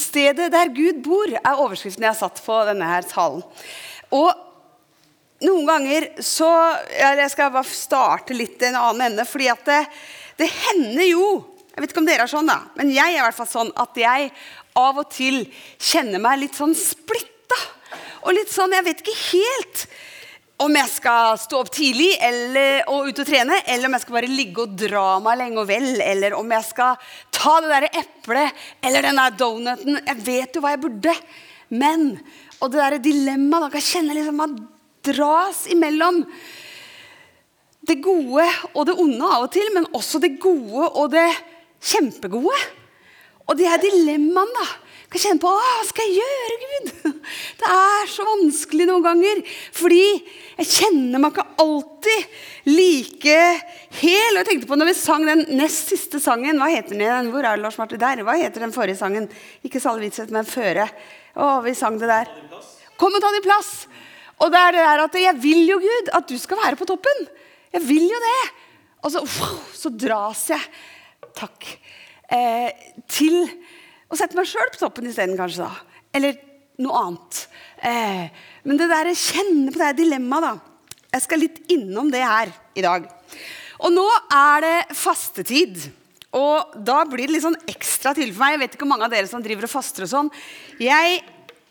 Stedet der Gud bor, er overskriften jeg har satt på denne her talen. Og noen ganger så Jeg skal bare starte litt i en annen ende. fordi at det, det hender jo Jeg vet ikke om dere er sånn, da, men jeg er i hvert fall sånn at jeg av og til kjenner meg litt sånn splitta. Og litt sånn Jeg vet ikke helt om jeg skal stå opp tidlig eller, og ut og trene, eller om jeg skal bare ligge og dra meg lenge og vel, eller om jeg skal ta det derre eplet eller den der donuten. Jeg vet jo hva jeg burde. Men Og det derre dilemmaet da kan kjenne liksom at dras imellom det gode og det onde av og til, men også det gode og det kjempegode. Og de her dilemmaene da, kan kjenne på Hva skal jeg gjøre, Gud? Det er så vanskelig noen ganger. Fordi jeg kjenner meg ikke alltid like hel. Og jeg tenkte på når vi sang den nest siste sangen Hva heter den? Hvor er det, Lars Martin? Der. Hva heter den forrige sangen? Ikke Salle Witzeth, men Føre. Å, vi sang det der. Kom og ta din plass. Og det er det der at jeg vil jo, Gud, at du skal være på toppen. Jeg vil jo det. Og så, så dras jeg. Takk. Eh, til å sette meg sjøl på toppen isteden, kanskje. da. Eller noe annet. Eh, men det der, kjenne på det dilemmaet, da. Jeg skal litt innom det her i dag. Og nå er det fastetid. Og da blir det litt sånn ekstra til for meg. Jeg vet ikke hvor mange av dere som driver og faster og sånn. Jeg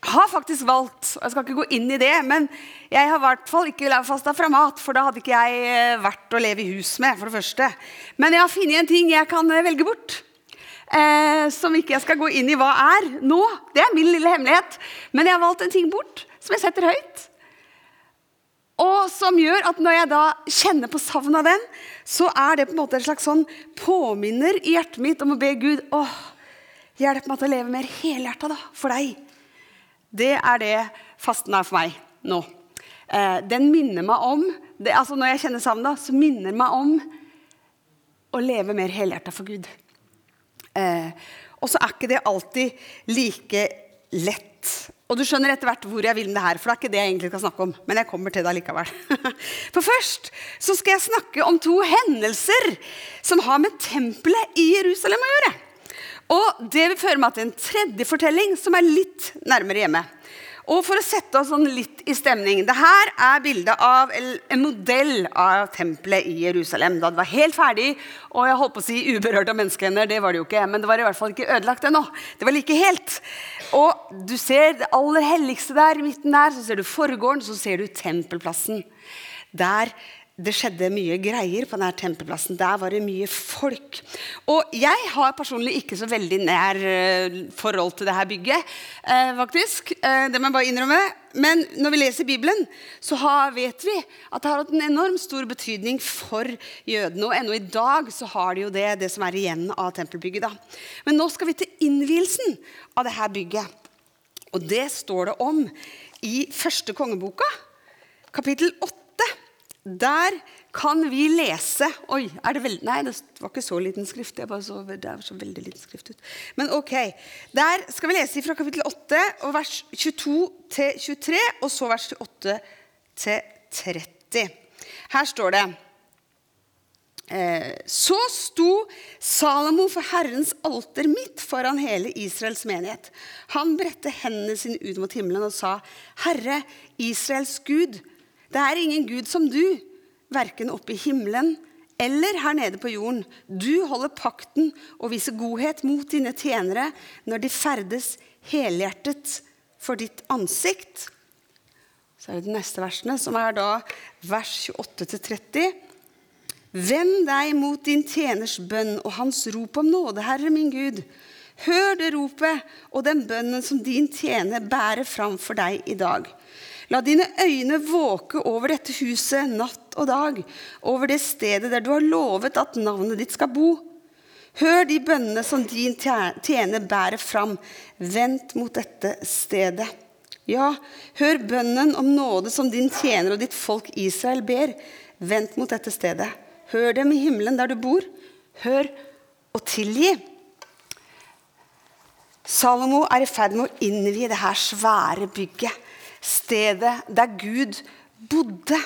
har faktisk valgt, og jeg skal ikke gå inn i det, men jeg har i hvert fall ikke fasta fra mat, for da hadde ikke jeg eh, vært å leve i hus med, for det første. Men jeg har funnet en ting jeg kan eh, velge bort eh, som ikke jeg skal gå inn i hva er nå. Det er min lille hemmelighet. Men jeg har valgt en ting bort som jeg setter høyt. Og som gjør at når jeg da kjenner på savnet av den, så er det på en måte en slags sånn påminner i hjertet mitt om å be Gud åh, hjelp meg til å leve mer helhjerta for deg. Det er det fasten er for meg nå. Eh, den minner meg om det, altså Når jeg kjenner savnet, så minner meg om å leve mer helhjerta for Gud. Eh, og så er ikke det alltid like lett. Og du skjønner etter hvert hvor jeg vil med det her, for det er ikke det jeg egentlig skal snakke om. Men jeg kommer til det likevel. For først så skal jeg snakke om to hendelser som har med tempelet i Jerusalem å gjøre. Og det vil føre meg til en tredje fortelling som er litt nærmere hjemme. Og for å sette oss sånn litt i stemning Det her er bildet av en modell av tempelet i Jerusalem. Da det var helt ferdig, og jeg holdt på å si uberørt av menneskehender. Det var det jo ikke, men det var i hvert fall ikke ødelagt ennå. Det var like helt. Og du ser det aller helligste der midten der. Så ser du forgården, så ser du tempelplassen. Der det skjedde mye greier på denne tempelplassen. Der var det mye folk. Og jeg har personlig ikke så veldig nær uh, forhold til dette bygget. Uh, faktisk. Uh, det må jeg bare innrømme. Men når vi leser Bibelen, så vet vi at det har hatt en enormt stor betydning for jødene. Og ennå i dag så har de jo det, det som er igjen av tempelbygget. da. Men nå skal vi til innvielsen av dette bygget. Og det står det om i første kongeboka, kapittel 8 der kan vi lese Oi, er det veldig Nei, det var ikke så liten skrift. Det, så, det så veldig liten skrift ut. Men ok. Der skal vi lese fra kapittel 8, og vers 22 til 23, og så vers 8 til 30. Her står det eh, Så sto Salomo for Herrens alter midt foran hele Israels menighet. Han bredte hendene sine ut mot himmelen og sa, Herre, Israels Gud, det er ingen Gud som du, verken oppe i himmelen eller her nede på jorden. Du holder pakten og viser godhet mot dine tjenere når de ferdes helhjertet for ditt ansikt. Så er det de neste versene, som er da vers 28-30. Vend deg mot din tjeners bønn og hans rop om nåde, Herre min Gud. Hør det ropet og den bønnen som din tjener bærer fram for deg i dag. La dine øyne våke over dette huset natt og dag, over det stedet der du har lovet at navnet ditt skal bo. Hør de bønnene som din tjener bærer fram. Vent mot dette stedet. Ja, hør bønnen om nåde som din tjener og ditt folk Israel ber. Vent mot dette stedet. Hør dem i himmelen der du bor. Hør og tilgi. Salomo er i ferd med å innvie det her svære bygget stedet der Gud bodde.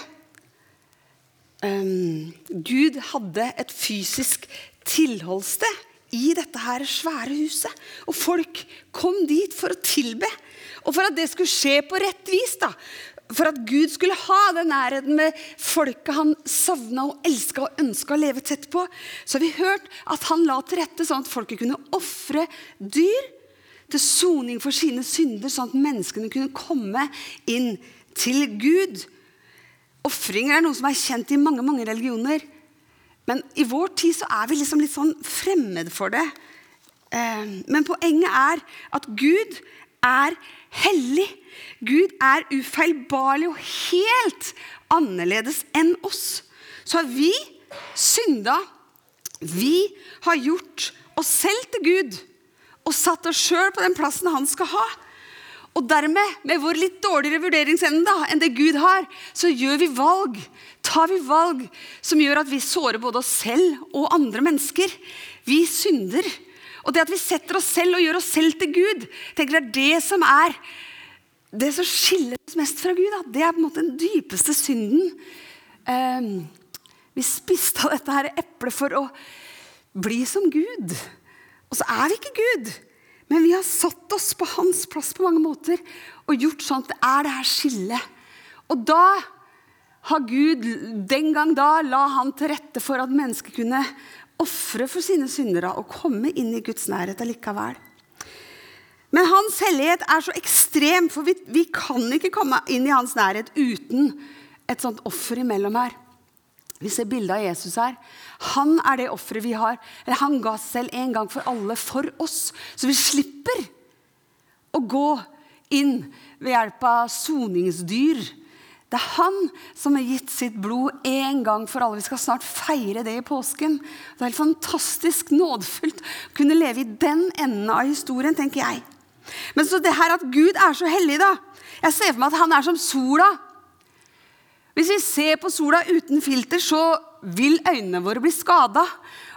Um, Gud hadde et fysisk tilholdssted i dette her svære huset. Og folk kom dit for å tilbe. Og for at det skulle skje på rett vis, da, for at Gud skulle ha den nærheten med folket han savna og elska og ønska å leve tett på, så har vi hørt at han la til rette sånn at folket kunne ofre dyr til soning for sine synder, sånn at menneskene kunne komme inn til Gud. Ofringer er noe som er kjent i mange mange religioner. Men i vår tid så er vi liksom litt sånn fremmed for det. Eh, men poenget er at Gud er hellig. Gud er ufeilbarlig og helt annerledes enn oss. Så har vi synda. Vi har gjort oss selv til Gud og satt oss sjøl på den plassen han skal ha. Og dermed, med vår litt dårligere vurderingsevne enn det Gud har, så gjør vi valg. Tar vi valg som gjør at vi sårer både oss selv og andre mennesker. Vi synder. Og det at vi setter oss selv og gjør oss selv til Gud, tenker det er det som er det som skiller oss mest fra Gud. Da. Det er på en måte den dypeste synden. Um, vi spiste av dette her eplet for å bli som Gud. Og så er vi ikke Gud. Men vi har satt oss på hans plass på mange måter og gjort sånn at det er det her skillet. Og da har Gud den gang da la han til rette for at mennesker kunne ofre for sine syndere og komme inn i Guds nærhet allikevel. Men hans hellighet er så ekstrem, for vi, vi kan ikke komme inn i hans nærhet uten et sånt offer imellom her. Vi ser bildet av Jesus her. Han er det offeret vi har. Han ga selv en gang for alle for oss. Så vi slipper å gå inn ved hjelp av soningsdyr. Det er han som har gitt sitt blod en gang for alle. Vi skal snart feire det i påsken. Det er helt fantastisk nådefullt å kunne leve i den enden av historien, tenker jeg. Men så det her at Gud er så hellig, da. Jeg ser for meg at han er som sola. Hvis vi ser på sola uten filter, så vil øynene våre bli skada.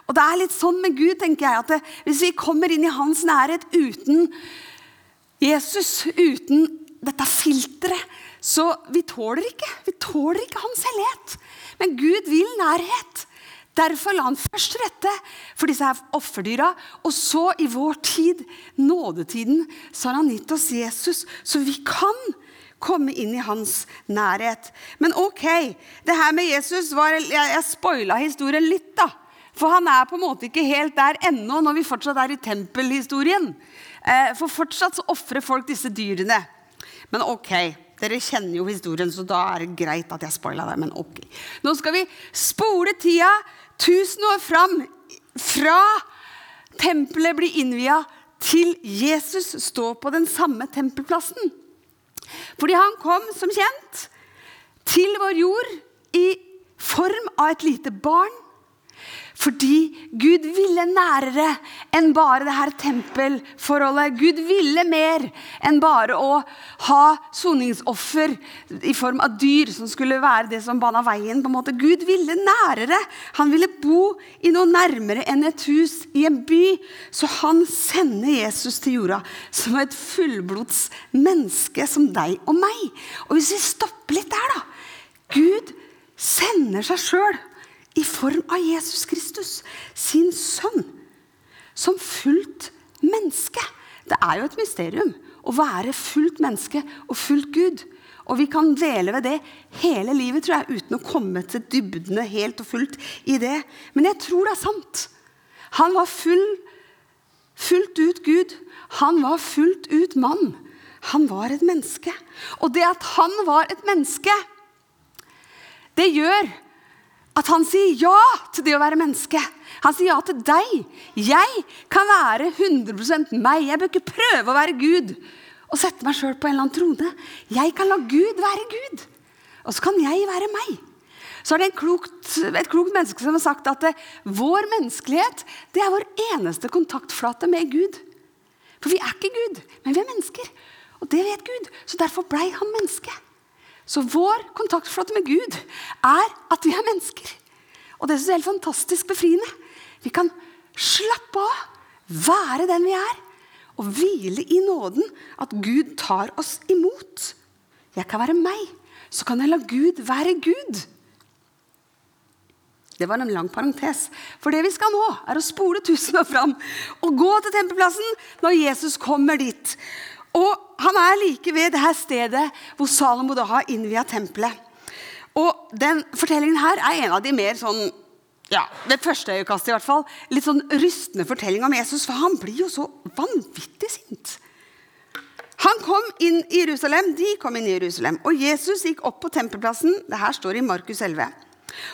Og det er litt sånn med Gud, tenker jeg, at det, hvis vi kommer inn i hans nærhet uten Jesus, uten dette filteret, så vi tåler ikke. Vi tåler ikke hans hellighet. Men Gud vil nærhet. Derfor la han først rette for disse her offerdyra. Og så, i vår tid, nådetiden, så har han gitt oss Jesus, så vi kan komme inn i hans nærhet. Men ok, det her med Jesus var, Jeg, jeg spoila historien litt, da. For han er på en måte ikke helt der ennå, når vi fortsatt er i tempelhistorien. Eh, for fortsatt så ofrer folk disse dyrene. Men ok, dere kjenner jo historien, så da er det greit at jeg spoila det. Men ok. Nå skal vi spole tida tusen år fram. Fra tempelet blir innvia til Jesus står på den samme tempelplassen. Fordi han kom, som kjent, til vår jord i form av et lite barn fordi Gud ville nærere enn bare det her tempelforholdet. Gud ville mer enn bare å ha soningsoffer i form av dyr som skulle være det som bana veien. på en måte. Gud ville nærere. Han ville bo i noe nærmere enn et hus i en by. Så han sender Jesus til jorda som et fullblods menneske som deg og meg. Og hvis vi stopper litt der, da Gud sender seg sjøl i form av Jesus Kristus, sin sønn, som fullt menneske. Det er jo et mysterium å være fullt menneske og fullt Gud. Og vi kan dvele ved det hele livet tror jeg, uten å komme til dybdene helt og fullt i det. Men jeg tror det er sant. Han var full, fullt ut Gud. Han var fullt ut mann. Han var et menneske. Og det at han var et menneske, det gjør at han sier ja til det å være menneske. Han sier ja til deg. Jeg kan være 100 meg. Jeg bør ikke prøve å være Gud og sette meg sjøl på en eller annen trone. Jeg kan la Gud være Gud, og så kan jeg være meg. Så er det klokt, et klokt menneske som har sagt at det, vår menneskelighet det er vår eneste kontaktflate med Gud. For vi er ikke Gud, men vi er mennesker. Og det vet Gud. Så derfor blei han menneske. Så vår kontaktflate med Gud er at vi er mennesker. Og det synes jeg er helt fantastisk befriende. Vi kan slappe av, være den vi er, og hvile i nåden at Gud tar oss imot. Jeg kan være meg, så kan jeg la Gud være Gud. Det var en lang parentes. For det vi skal nå, er å spole tusen år fram og gå til tempelplassen når Jesus kommer dit. Og han er like ved det her stedet hvor Salomo da har innvia tempelet. Og den fortellingen her er en av de mer sånn ja, ved første øyekast i hvert fall, litt sånn rystende fortelling om Jesus. For han blir jo så vanvittig sint. Han kom inn i Jerusalem, De kom inn i Jerusalem, og Jesus gikk opp på tempelplassen. Det her står i Markus 11.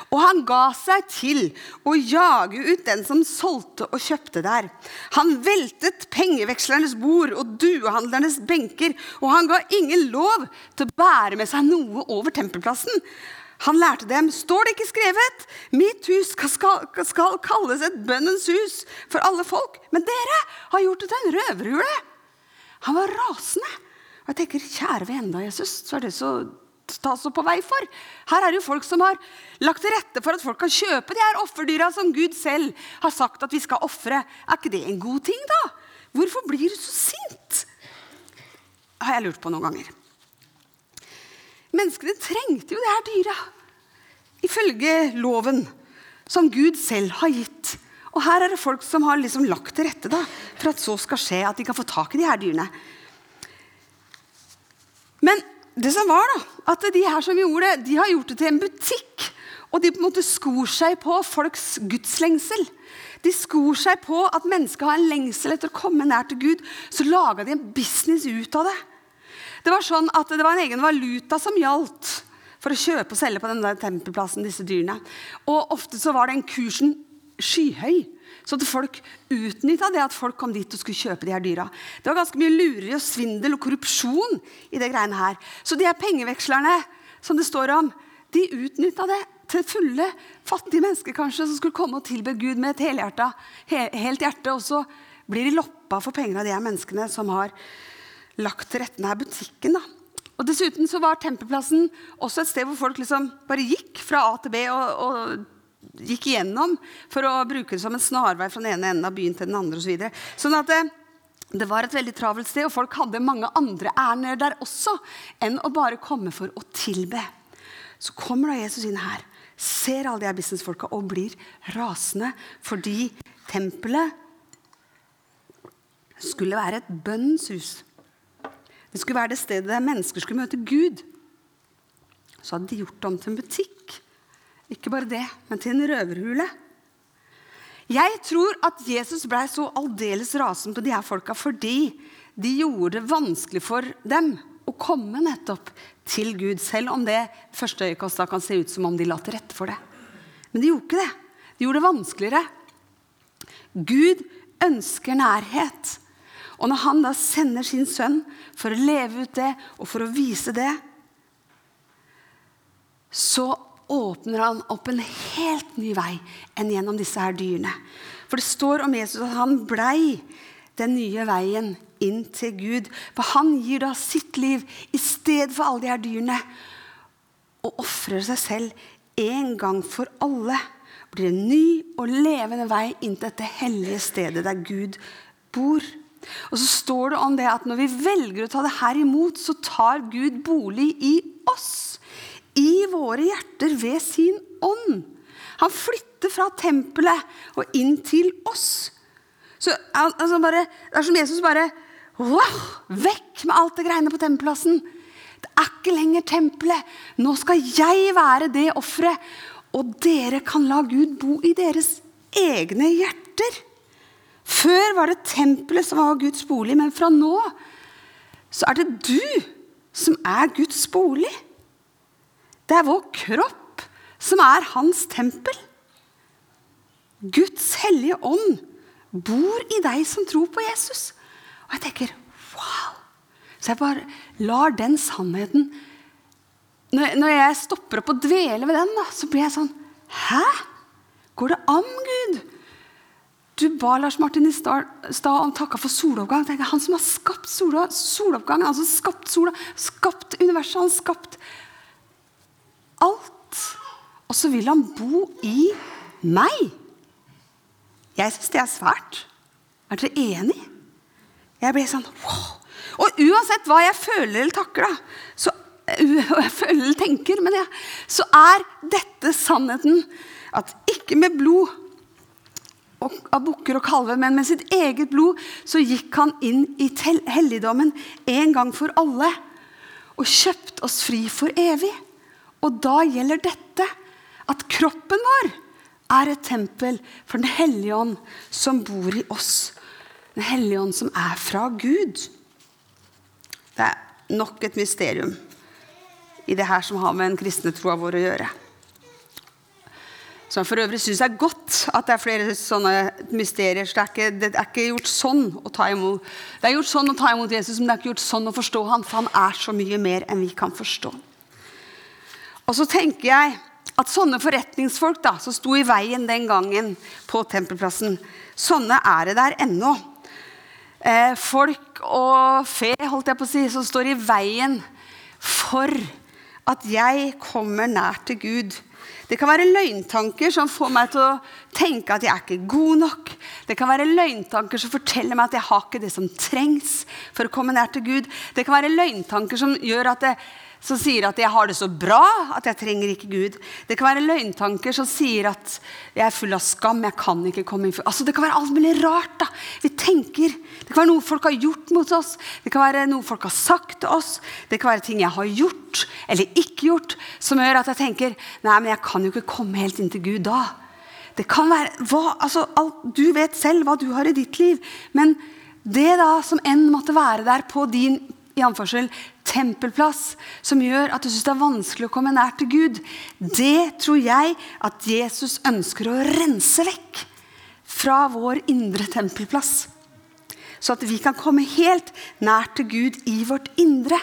Og han ga seg til å jage ut den som solgte og kjøpte der. Han veltet pengevekslernes bord og duehandlernes benker, og han ga ingen lov til å bære med seg noe over tempelplassen. Han lærte dem, står det ikke skrevet, mitt hus skal, skal kalles et bønnens hus for alle folk, men dere har gjort det til en røverhule. Han var rasende. Og jeg tenker, kjære vene Jesus, så er det så tas opp på vei for. Her er det jo folk som har lagt til rette for at folk kan kjøpe de her offerdyra som Gud selv har sagt at vi skal ofre. Er ikke det en god ting, da? Hvorfor blir du så sint? har jeg lurt på noen ganger. Menneskene trengte jo de her dyra, ifølge loven som Gud selv har gitt. Og her er det folk som har liksom lagt til rette da, for at så skal skje, at de kan få tak i de her dyrene. Men det som var da, at de her som gjorde det, de har gjort det til en butikk. Og de på en måte skor seg på folks gudslengsel. De skor seg på at mennesket har en lengsel etter å komme nær til Gud. Så laga de en business ut av det. Det var sånn at det var en egen valuta som gjaldt for å kjøpe og selge på den der tempelplassen. disse dyrene. Og ofte så var den kursen skyhøy. Så at folk utnytta det at folk kom dit og skulle kjøpe de her dyra. Det var ganske mye lureri og svindel og korrupsjon i det greiene her. Så de her pengevekslerne som det står om, de utnytta det til fulle. Fattige mennesker kanskje som skulle komme og tilbe Gud med et helhjerta, helt hjerte. Og så blir de loppa for penger av de her menneskene som har lagt til rette denne butikken. da. Og Dessuten så var tempelplassen også et sted hvor folk liksom bare gikk fra A til B. og, og gikk igjennom for å bruke det som en snarvei fra den ene enden av byen til den andre. Og så videre. sånn at det, det var et veldig travelt sted, og folk hadde mange andre ærender der også enn å bare komme for å tilbe. Så kommer da Jesus inn her, ser alle de her businessfolka og blir rasende fordi tempelet skulle være et bønnens hus. Det skulle være det stedet der mennesker skulle møte Gud. Så hadde de gjort det om til en butikk. Ikke bare det, men til en røverhule. Jeg tror at Jesus blei så aldeles rasende på de her folka fordi de gjorde det vanskelig for dem å komme nettopp til Gud, selv om det første øyekast kan se ut som om de la til rette for det. Men de gjorde ikke det. De gjorde det vanskeligere. Gud ønsker nærhet. Og når han da sender sin sønn for å leve ut det og for å vise det, så åpner han opp en helt ny vei enn gjennom disse her dyrene. For det står om Jesus at han blei den nye veien inn til Gud. For han gir da sitt liv i stedet for alle de her dyrene. Og ofrer seg selv en gang for alle. Blir en ny og levende vei inn til dette hellige stedet der Gud bor. Og så står det om det at når vi velger å ta det her imot, så tar Gud bolig i oss i våre hjerter ved sin ånd. Han flytter fra tempelet og inn til oss. Så, altså bare, det er som Jesus bare wow, Vekk med alt det greiene på tempelplassen. Det er ikke lenger tempelet. Nå skal jeg være det offeret. Og dere kan la Gud bo i deres egne hjerter. Før var det tempelet som var Guds bolig, men fra nå så er det du som er Guds bolig. Det er vår kropp som er hans tempel. Guds hellige ånd bor i deg som tror på Jesus. Og jeg tenker wow! Så jeg bare lar den sannheten Når jeg stopper opp og dveler ved den, så blir jeg sånn Hæ? Går det an, Gud? Du ba Lars Martin i stad om takka for soloppgang. Han som har skapt soloppgangen, han som har skapt sola, skapt universet, han har skapt alt. Og så vil han bo i meg. Jeg syns det er svært. Er dere enig? Jeg ble sånn wow. Og uansett hva jeg føler eller takler, så, jeg føler eller tenker, ja, så er dette sannheten. At ikke med blod av bukker og kalver, men med sitt eget blod så gikk han inn i helligdommen en gang for alle og kjøpt oss fri for evig. Og da gjelder dette at kroppen vår er et tempel for Den hellige ånd som bor i oss. Den hellige ånd som er fra Gud. Det er nok et mysterium i det her som har med den kristne troa vår å gjøre. Som for øvrig syns er godt at det er flere sånne mysterier. Så det er, ikke, det er ikke gjort sånn å ta imot Det er gjort sånn å ta imot Jesus, men det er ikke gjort sånn å forstå han, for han er så mye mer enn vi kan forstå. Og så tenker jeg at sånne forretningsfolk da, som sto i veien den gangen på tempelplassen, sånne er det der ennå. Eh, folk og fe, holdt jeg på å si, som står i veien for at jeg kommer nær til Gud. Det kan være løgntanker som får meg til å tenke at jeg er ikke god nok. Det kan være løgntanker som forteller meg at jeg har ikke det som trengs for å komme nær til Gud. Det kan være løgntanker som gjør at jeg som sier at 'jeg har det så bra at jeg trenger ikke Gud'. Det kan være løgntanker som sier at 'jeg er full av skam', 'jeg kan ikke komme inn altså, Det kan være alt mulig rart. da. Vi tenker. Det kan være noe folk har gjort mot oss. Det kan være noe folk har sagt til oss. Det kan være ting jeg har gjort eller ikke gjort, som gjør at jeg tenker 'nei, men jeg kan jo ikke komme helt inn til Gud da'. Det kan være, hva, altså, alt, Du vet selv hva du har i ditt liv. Men det da som enn måtte være der på din i anførsel, tempelplass som gjør at du syns det er vanskelig å komme nær til Gud, det tror jeg at Jesus ønsker å rense vekk fra vår indre tempelplass. Så at vi kan komme helt nær til Gud i vårt indre.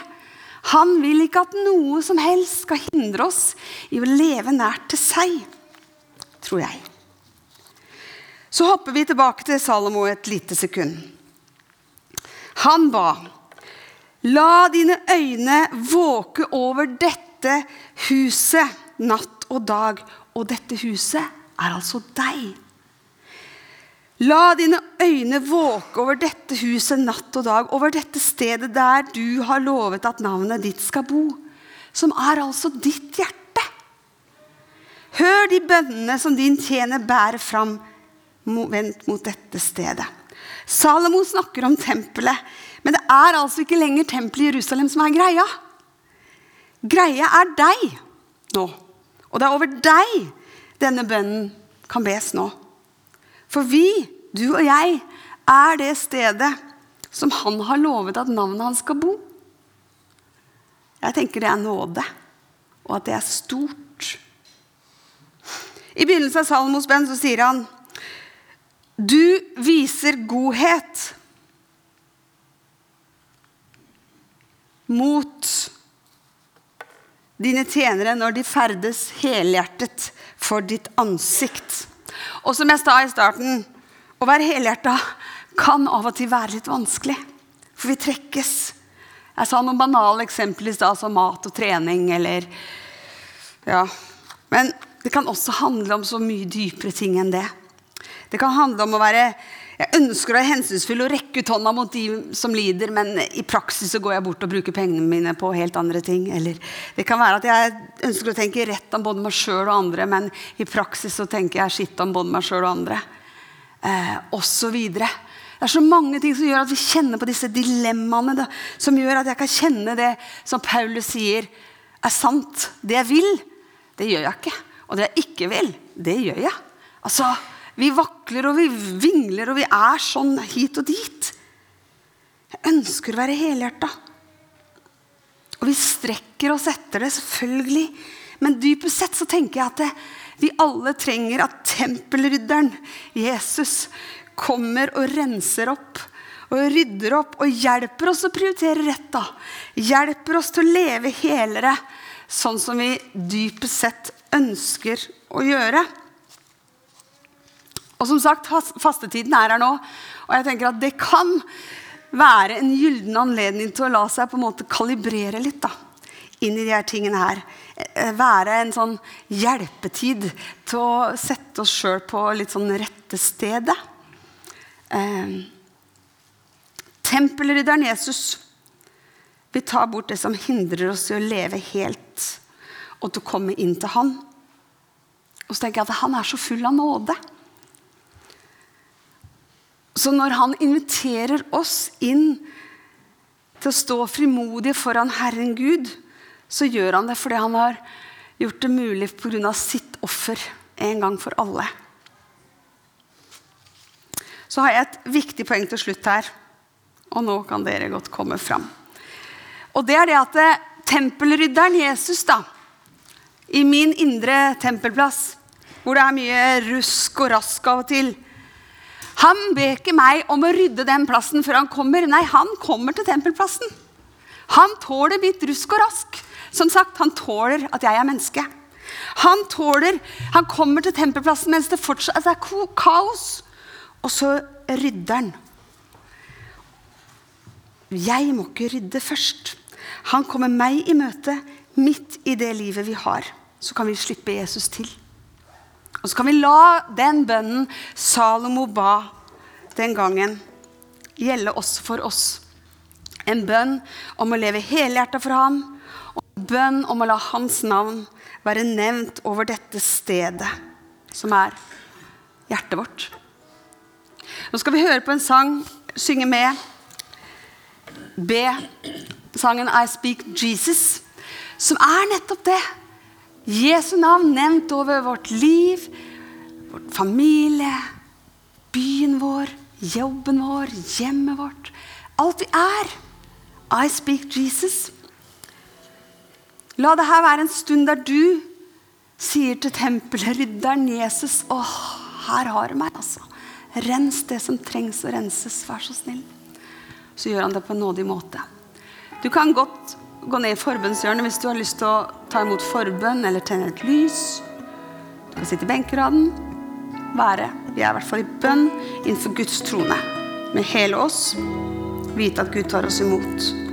Han vil ikke at noe som helst skal hindre oss i å leve nært til seg, tror jeg. Så hopper vi tilbake til Salomo et lite sekund. Han ba La dine øyne våke over dette huset natt og dag. Og dette huset er altså deg. La dine øyne våke over dette huset natt og dag, over dette stedet der du har lovet at navnet ditt skal bo, som er altså ditt hjerte. Hør de bønnene som din tjener bærer fram vendt mot dette stedet. Salomo snakker om tempelet, men det er altså ikke lenger tempelet i Jerusalem som er greia. Greia er deg nå. Og det er over deg denne bønnen kan bes nå. For vi, du og jeg, er det stedet som han har lovet at navnet hans skal bo. Jeg tenker det er nåde, og at det er stort. I begynnelsen av Salmos bønn så sier han Du viser godhet mot dine tjenere når de ferdes helhjertet for ditt ansikt. Og som jeg sa i starten, å være helhjerta kan av og til være litt vanskelig. For vi trekkes. Jeg sa noen banale eksempler i stad, som mat og trening eller Ja. Men det kan også handle om så mye dypere ting enn det. Det kan handle om å være jeg ønsker å være hensynsfull og rekke ut hånda mot de som lider, men i praksis så går jeg bort og bruker pengene mine på helt andre ting. Eller det kan være at jeg ønsker å tenke rett om både meg sjøl og andre, men i praksis så tenker jeg skitt om både meg sjøl og andre. Eh, og så videre. Det er så mange ting som gjør at vi kjenner på disse dilemmaene. Da, som gjør at jeg kan kjenne det som Paulus sier er sant. Det jeg vil, det gjør jeg ikke. Og det jeg ikke vil, det gjør jeg. Altså, vi vakler og vi vingler, og vi er sånn hit og dit. Jeg ønsker å være helhjerta. Og vi strekker oss etter det, selvfølgelig. Men dypest sett så tenker jeg at det, vi alle trenger at tempelrydderen, Jesus, kommer og renser opp og rydder opp og hjelper oss å prioritere rett. da. Hjelper oss til å leve helere, sånn som vi dypest sett ønsker å gjøre. Og som sagt, fastetiden er her nå. Og jeg tenker at det kan være en gyllen anledning til å la seg på en måte kalibrere litt da, inn i de her tingene her. Eh, være en sånn hjelpetid til å sette oss sjøl på litt sånn rette stedet. Eh, Tempelrydderen Jesus vil ta bort det som hindrer oss i å leve helt, og til å komme inn til Han. Og så tenker jeg at han er så full av nåde. Så når han inviterer oss inn til å stå frimodige foran Herren Gud, så gjør han det fordi han har gjort det mulig pga. sitt offer en gang for alle. Så har jeg et viktig poeng til slutt her. Og nå kan dere godt komme fram. Og det er det at eh, tempelrydderen Jesus, da, i min indre tempelplass, hvor det er mye rusk og rask av og til Han ber ikke meg om å rydde den plassen før han kommer. Nei, han kommer til tempelplassen. Han tåler mitt rusk og rask. Som sagt, han tåler at jeg er menneske. Han tåler Han kommer til tempelplassen mens det fortsatt er kaos. Og så rydder han. Jeg må ikke rydde først. Han kommer meg i møte midt i det livet vi har. Så kan vi slippe Jesus til. Og så kan vi la den bønnen Salomo ba den gangen, gjelde også for oss. En bønn om å leve helhjerta for ham, og en bønn om å la hans navn være nevnt over dette stedet, som er hjertet vårt. Nå skal vi høre på en sang, synge med. Be sangen 'I Speak Jesus', som er nettopp det. Jesu navn nevnt over vårt liv, vår familie, byen vår, jobben vår, hjemmet vårt. Alt vi er. I speak Jesus. La det her være en stund der du sier til tempelet rydderen Jesus Åh, her har du meg, altså. Rens det som trengs å renses, vær så snill. Så gjør han det på en nådig måte. Du kan godt gå ned i forbønnshjørnet hvis du har lyst til å ta imot forbønn eller tenne et lys. Du kan sitte i benkeraden. Være. Vi er i hvert fall i bønn innenfor Guds trone. Med hele oss. Vite at Gud tar oss imot.